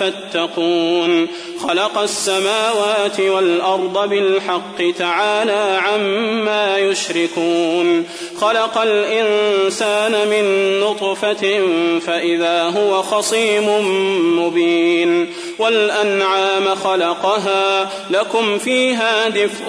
فاتقون. خلق السماوات والأرض بالحق تعالى عما يشركون. خلق الإنسان من نطفة فإذا هو خصيم مبين. والأنعام خلقها لكم فيها دفء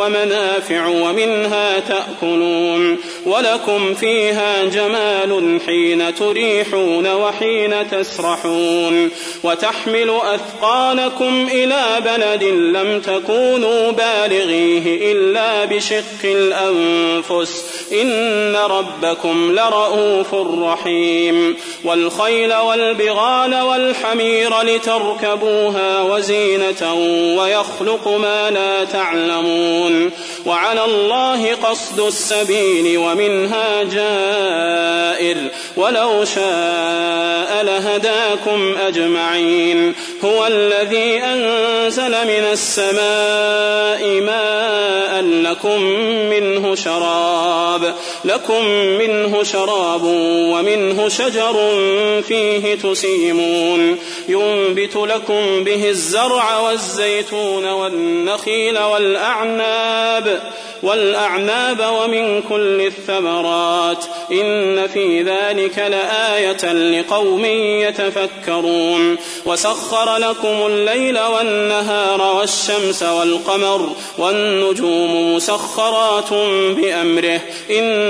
ومنافع ومنها تأكلون. ولكم فيها جمال حين تريحون وحين تسرحون وتحمل أثقالكم إلى بلد لم تكونوا بالغيه إلا بشق الأنفس إن ربكم لرؤوف رحيم والخيل والبغال والحمير لتركبوها وزينة ويخلق ما لا تعلمون وعلى الله قصد السبيل ومنها جائر ولو شاء لهداكم أجمعين هو الذي أنزل من السماء ماء لكم منه شراب لكم منه شراب ومنه شجر فيه تسيمون. ينبت لكم به الزرع والزيتون والنخيل والأعناب والأعناب ومن كل الثمرات. إن في ذلك لآية لقوم يتفكرون. وسخر لكم الليل والنهار والشمس والقمر والنجوم مسخرات بأمره. إن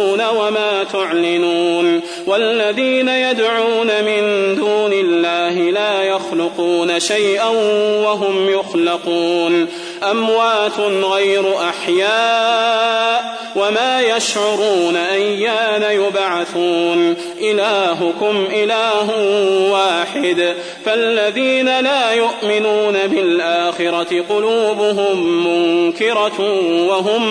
وما تعلنون والذين يدعون من دون الله لا يخلقون شيئا وهم يخلقون أموات غير أحياء وما يشعرون أيان يبعثون إلهكم إله واحد فالذين لا يؤمنون بالآخرة قلوبهم منكرة وهم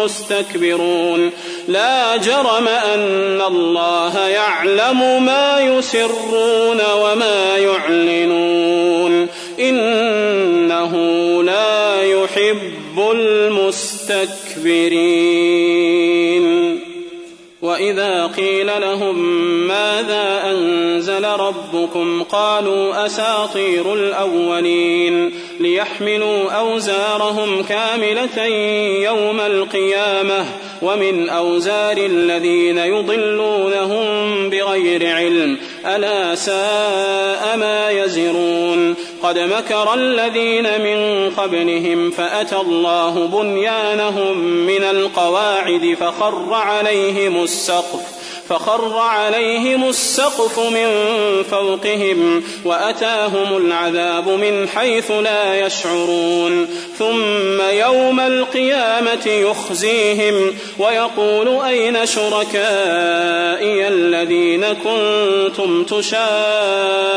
مستكبرون لا جرم أن الله يعلم ما يسرون وما يعلنون. إنه لا يحب المستكبرين. وإذا قيل لهم ماذا أنزل ربكم قالوا أساطير الأولين. ليحملوا أوزارهم كاملة يوم القيامة. ومن أوزار الذين يضلونهم بغير علم ألا ساء ما يزرون. قد مكر الذين من قبلهم فأتى الله بنيانهم من القواعد فخر عليهم السقف. فخر عليهم السقف من فوقهم وأتاهم العذاب من حيث لا يشعرون. ثم يوم القيامة يخزيهم ويقول أين شركائي الذين كنتم تشاقون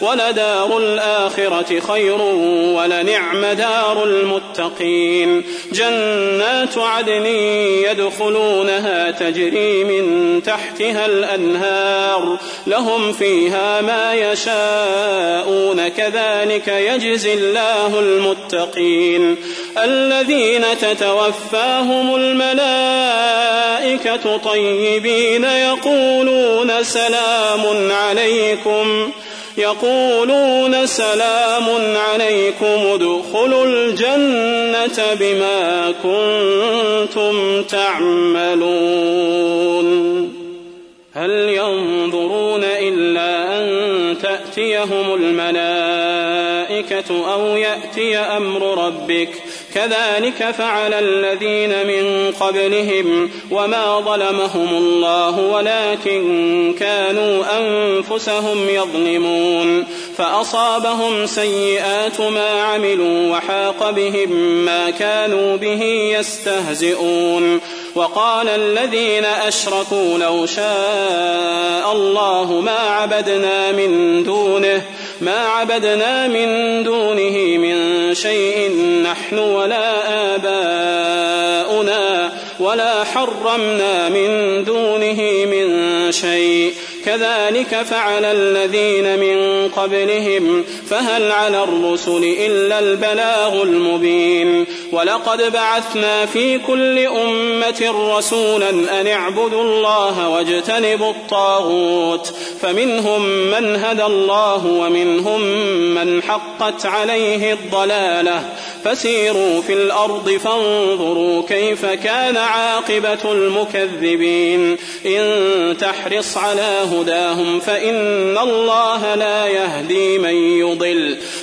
ولدار الآخرة خير ولنعم دار المتقين جنات عدن يدخلونها تجري من تحتها الأنهار لهم فيها ما يشاءون كذلك يجزي الله المتقين. الذين تتوفاهم الملائكة طيبين يقولون سلام عليكم. يقولون سلام عليكم ادخلوا الجنة بما كنتم تعملون. هل ينظرون إلا أن تأتيهم الملائكة أو يأتي أمر ربك ۖ؟ كذلك فعل الذين من قبلهم وما ظلمهم الله ولكن كانوا أنفسهم يظلمون فأصابهم سيئات ما عملوا وحاق بهم ما كانوا به يستهزئون وقال الذين أشركوا لو شاء الله ما عبدنا من دونه ما عبدنا من دونه من شيء نحن ولا آباؤنا ولا حرمنا من دونه من شيء. كذلك فعل الذين من قبلهم فهل على الرسل إلا البلاغ المبين. ولقد بعثنا في كل أمة رسولا أن اعبدوا الله واجتنبوا الطاغوت فمنهم من هدى الله ومنهم من حقت عليه الضلالة. فسيروا في الأرض فانظروا كيف كان عاقبة المكذبين. إن تحرص على هداهم فإن الله لا يهدي من يضل.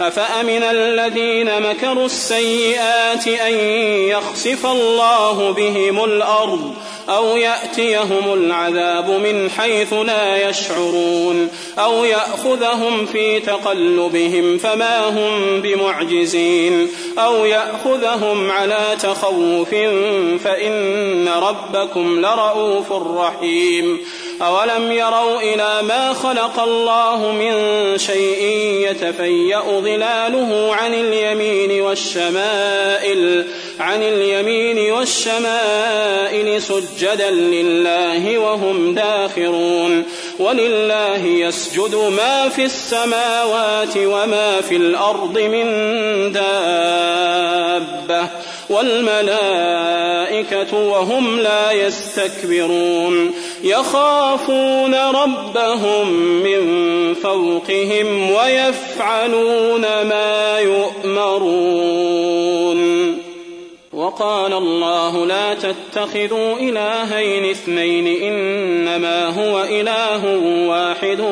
أفأمن الذين مكروا السيئات أن يخسف الله بهم الأرض أو يأتيهم العذاب من حيث لا يشعرون أو يأخذهم في تقلبهم فما هم بمعجزين أو يأخذهم على تخوف فإن ربكم لرؤوف رحيم أولم يروا إلى ما خلق الله من شيء يتفيأ ظلاله عن اليمين والشمائل عن اليمين والشمائل سجدا لله وهم داخرون. ولله يسجد ما في السماوات وما في الأرض من دابة والملائكة وهم لا يستكبرون. يخافون ربهم من فوقهم ويفعلون ما يؤمرون. وقال الله لا تتخذوا إلهين اثنين إنما هو إله واحد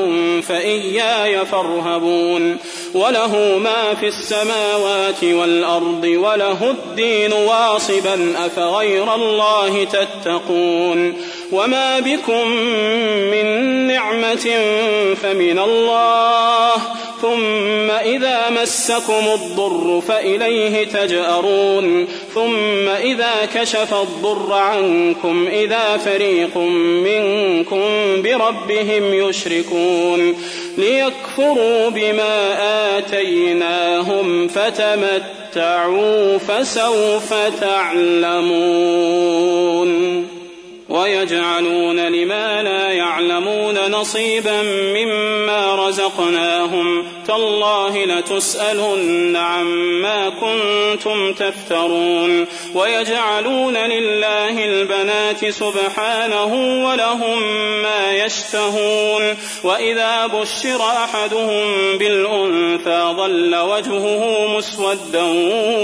فإياي فارهبون. وله ما في السماوات والأرض وله الدين واصبا أفغير الله تتقون. وما بكم من نعمة فمن الله ثم إذا مسكم الضر فإليه تجأرون ثم إذا كشف الضر عنكم إذا فريق منكم بربهم يشركون ليكفروا بما آتيناهم فتمتعوا فسوف تعلمون ويجعلون لما لا يعلمون نصيبا مما رزقناهم تالله لتسألن عما كنتم تفترون ويجعلون لله البنات سبحانه ولهم ما يشتهون وإذا بشر أحدهم بالأنثى ظل وجهه مسودا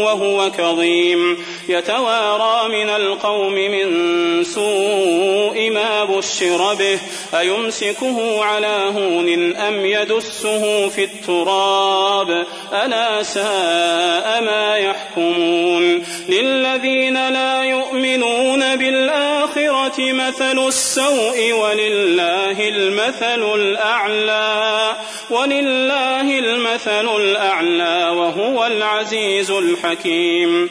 وهو كظيم يتوارى من القوم من سوء ما بشر به أيمسكه على هون أم يدسه في التراب؟ ألا ساء ما يحكمون؟ للذين لا يؤمنون بالآخرة مثل السوء ولله المثل الأعلى ولله المثل الأعلى وهو العزيز الحكيم.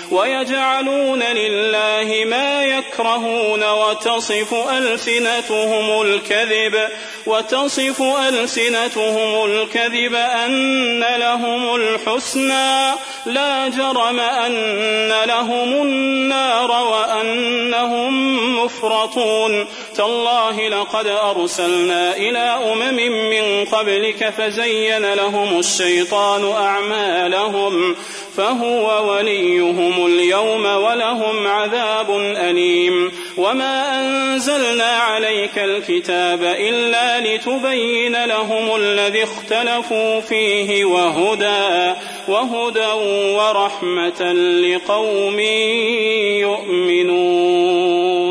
ويجعلون لله ما يكرهون وتصف ألسنتهم الكذب وتصف ألسنتهم الكذب أن لهم الحسنى لا جرم أن لهم النار وأنهم مفرطون. تالله لقد أرسلنا إلى أمم من قبلك فزين لهم الشيطان أعمالهم فهو وليهم اليوم ولهم عذاب أليم. وما أنزلنا عليك الكتاب إلا لتبين لهم الذي اختلفوا فيه وهدى وهدى ورحمة لقوم يؤمنون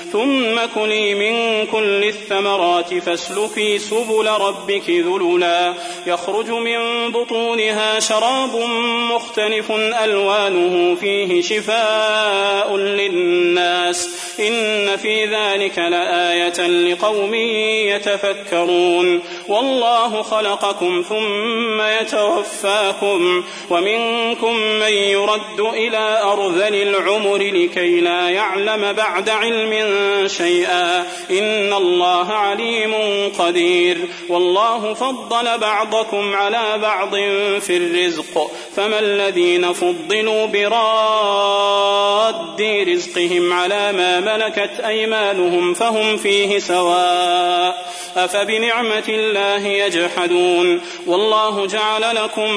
ثم كلي من كل الثمرات فاسلكي سبل ربك ذللا. يخرج من بطونها شراب مختلف ألوانه فيه شفاء للناس. إن في ذلك لآية لقوم يتفكرون. والله خلقكم ثم يتوفاكم ومنكم من يرد إلى أرذل العمر لكي لا يعلم بعد علم شيئا. إن الله عليم قدير. والله فضل بعضكم على بعض في الرزق. فما الذين فضلوا براد رزقهم على ما ملكت أيمانهم فهم فيه سواء. أفبنعمة الله يجحدون. والله جعل لكم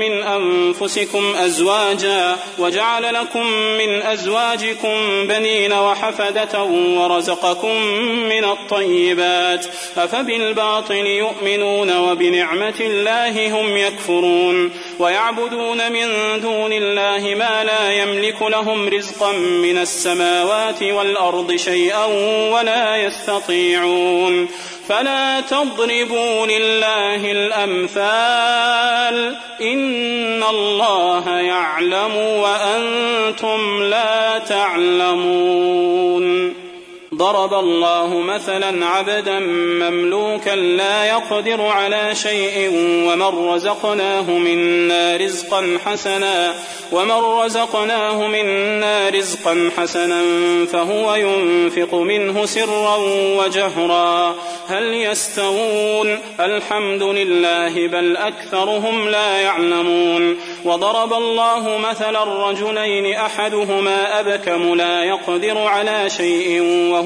من أنفسكم أزواجا. وجعل لكم من أزواجكم بنين وحفدة ورزقكم من الطيبات أفبالباطل يؤمنون وبنعمة الله هم يكفرون ويعبدون من دون الله ما لا يملك لهم رزقا من السماوات والأرض شيئا ولا يستطيعون فلا تضربوا لله الأمثال إن الله يعلم وأنتم لا تعلمون ضرب الله مثلا عبدا مملوكا لا يقدر على شيء ومن رزقناه منا رزقا حسنا ومن رزقناه منا رزقا حسنا فهو ينفق منه سرا وجهرا. هل يستوون؟ الحمد لله بل أكثرهم لا يعلمون. وضرب الله مثلا رجلين أحدهما أبكم لا يقدر على شيء وهو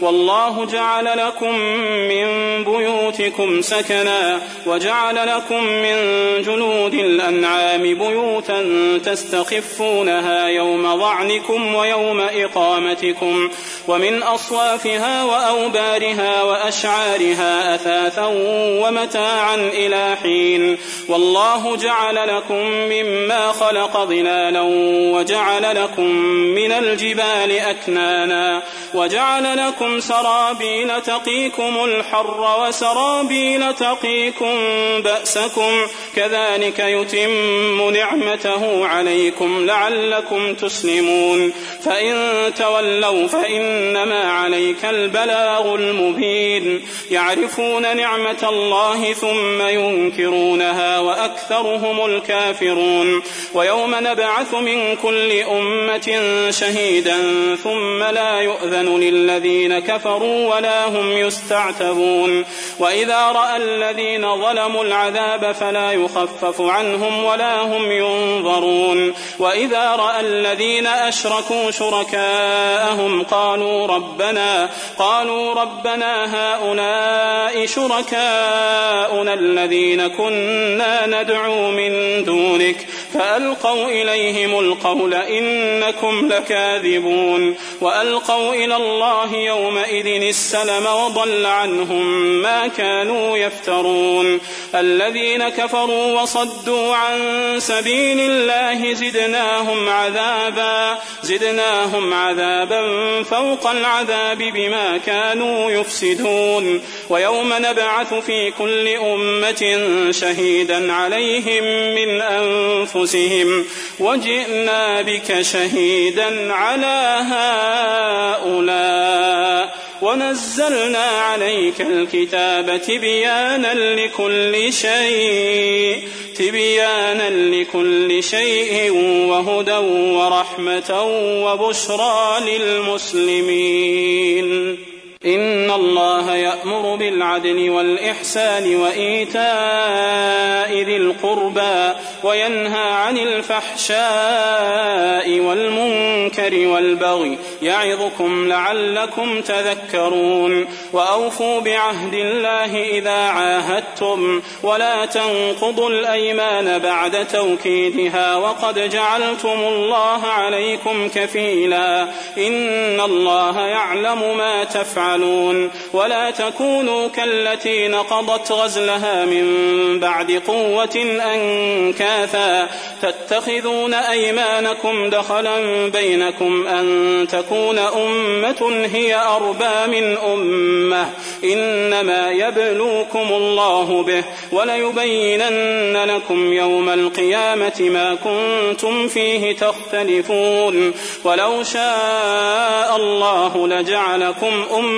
والله جعل لكم من بيوتكم سكنا وجعل لكم من جلود الأنعام بيوتا تستخفونها يوم ظعنكم ويوم إقامتكم ومن أصوافها وأوبارها وأشعارها أثاثا ومتاعا إلى حين والله جعل لكم مما خلق ظلالا وجعل لكم من الجبال أكنانا وجعل لكم سرابيل تقيكم الحر وسرابيل تقيكم بأسكم كذلك يتم نعمته عليكم لعلكم تسلمون فإن تولوا فإنما عليك البلاغ المبين يعرفون نعمة الله ثم ينكرونها وأكثرهم الكافرون ويوم نبعث من كل أمة شهيدا ثم لا يؤذن للذين كفروا ولا هم يستعتبون. وإذا رأى الذين ظلموا العذاب فلا يخفف عنهم ولا هم ينظرون. وإذا رأى الذين أشركوا شركاءهم قالوا ربنا قالوا ربنا هؤلاء شركاؤنا الذين كنا ندعو من دونك. فألقوا إليهم القول إنكم لكاذبون وألقوا إلى الله يومئذ السلم وضل عنهم ما كانوا يفترون الذين كفروا وصدوا عن سبيل الله زدناهم عذابا زدناهم عذابا فوق العذاب بما كانوا يفسدون ويوم نبعث في كل أمة شهيدا عليهم من أنفسهم وجئنا بك شهيدا على هؤلاء ونزلنا عليك الكتاب تبيانا لكل شيء تبيانا لكل شيء وهدى ورحمة وبشرى للمسلمين. إن الله يأمر بالعدل والإحسان وإيتاء ذي القربى وينهى عن الفحشاء والمنكر والبغي يعظكم لعلكم تذكرون وأوفوا بعهد الله إذا عاهدتم ولا تنقضوا الأيمان بعد توكيدها وقد جعلتم الله عليكم كفيلا إن الله يعلم ما تفعلون تفعلون ولا تكونوا كالتي نقضت غزلها من بعد قوة أنكاثا. تتخذون أيمانكم دخلا بينكم أن تكون أمة هي أربى من أمة. إنما يبلوكم الله به وليبينن لكم يوم القيامة ما كنتم فيه تختلفون. ولو شاء الله لجعلكم أمة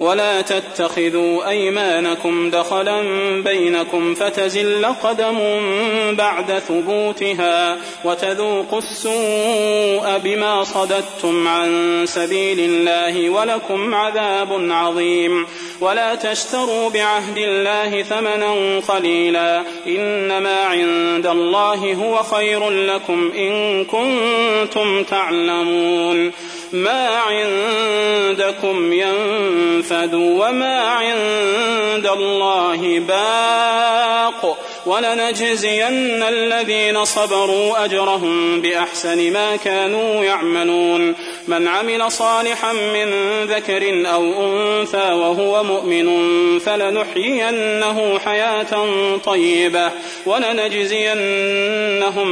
ولا تتخذوا أيمانكم دخلا بينكم فتزل قدم بعد ثبوتها وتذوقوا السوء بما صددتم عن سبيل الله ولكم عذاب عظيم. ولا تشتروا بعهد الله ثمنا قليلا. إنما عند الله هو خير لكم إن كنتم تعلمون. ما عندكم ينفد وما عند الله باق ولنجزين الذين صبروا أجرهم بأحسن ما كانوا يعملون من عمل صالحا من ذكر أو أنثى وهو مؤمن فلنحيينه حياة طيبة ولنجزينهم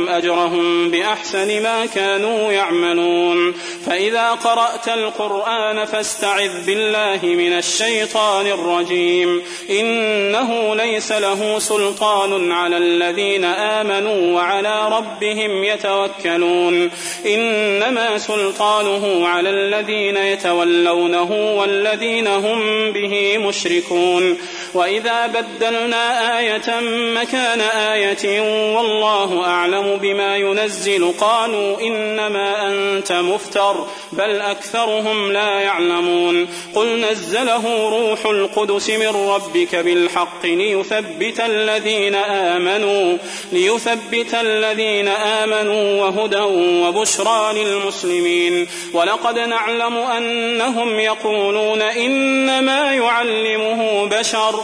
أجرهم بأحسن ما كانوا يعملون. فإذا قرأت القرآن فاستعذ بالله من الشيطان الرجيم. إنه ليس له سلطان على الذين آمنوا وعلى ربهم يتوكلون. إنما سلطانه على الذين يتولونه والذين هم به مشركون وإذا بدلنا آية مكان آية والله أعلم بما ينزل قالوا إنما أنت مفتر بل أكثرهم لا يعلمون قل نزله روح القدس من ربك بالحق ليثبت الذين آمنوا ليثبت الذين آمنوا وهدى وبشرى للمسلمين ولقد نعلم أنهم يقولون إنما يعلمه بشر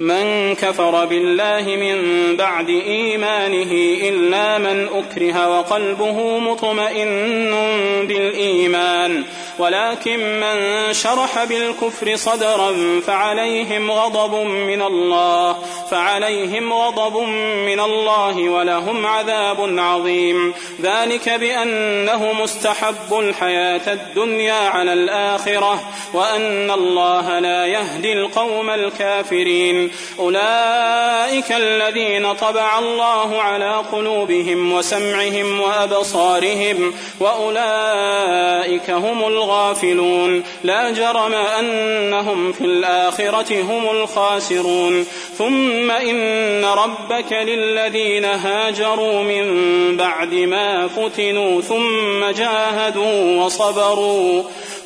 من كفر بالله من بعد إيمانه إلا من أكره وقلبه مطمئن بالإيمان. ولكن من شرح بالكفر صدرا فعليهم غضب من الله فعليهم غضب من الله ولهم عذاب عظيم. ذلك بأنه مستحب الحياة الدنيا على الآخرة وأن الله لا يهدي القوم الكافرين. أولئك الذين طبع الله على قلوبهم وسمعهم وأبصارهم وأولئك هم الغافلون. لا جرم أنهم في الآخرة هم الخاسرون. ثم إن ربك للذين هاجروا من بعد ما فتنوا ثم جاهدوا وصبروا.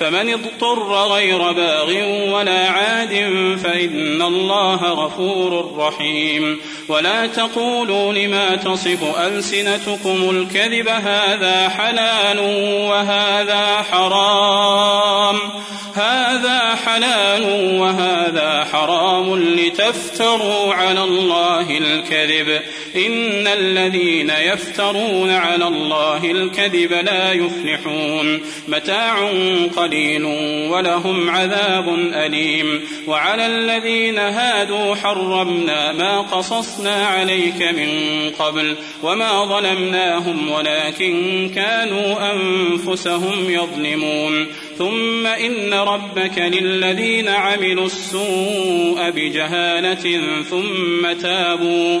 فمن اضطر غير باغ ولا عاد فإن الله غفور رحيم. ولا تقولوا لما تصف ألسنتكم الكذب هذا حلال وهذا حرام. هذا حلال وهذا حرام لتفتروا على الله الكذب. إن الذين يفترون على الله الكذب لا يفلحون. متاع قليل ولهم عذاب أليم. وعلى الذين هادوا حرمنا ما قصصنا عليك من قبل وما ظلمناهم ولكن كانوا أنفسهم يظلمون. ثم إن ربك للذين عملوا السوء بجهالة ثم تابوا.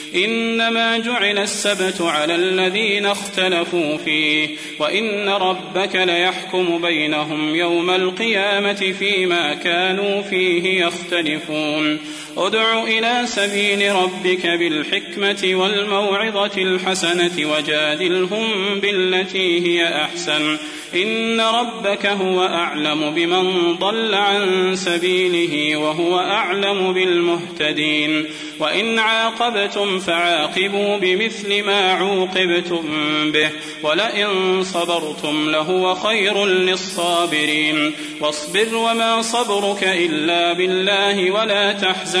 إنما جعل السبت على الذين اختلفوا فيه وإن ربك ليحكم بينهم يوم القيامة فيما كانوا فيه يختلفون. أدع إلى سبيل ربك بالحكمة والموعظة الحسنة وجادلهم بالتي هي أحسن. إن ربك هو أعلم بمن ضل عن سبيله وهو أعلم بالمهتدين. وإن عاقبتم فعاقبوا بمثل ما عوقبتم به ولئن صبرتم لهو خير للصابرين. واصبر وما صبرك إلا بالله ولا تحزن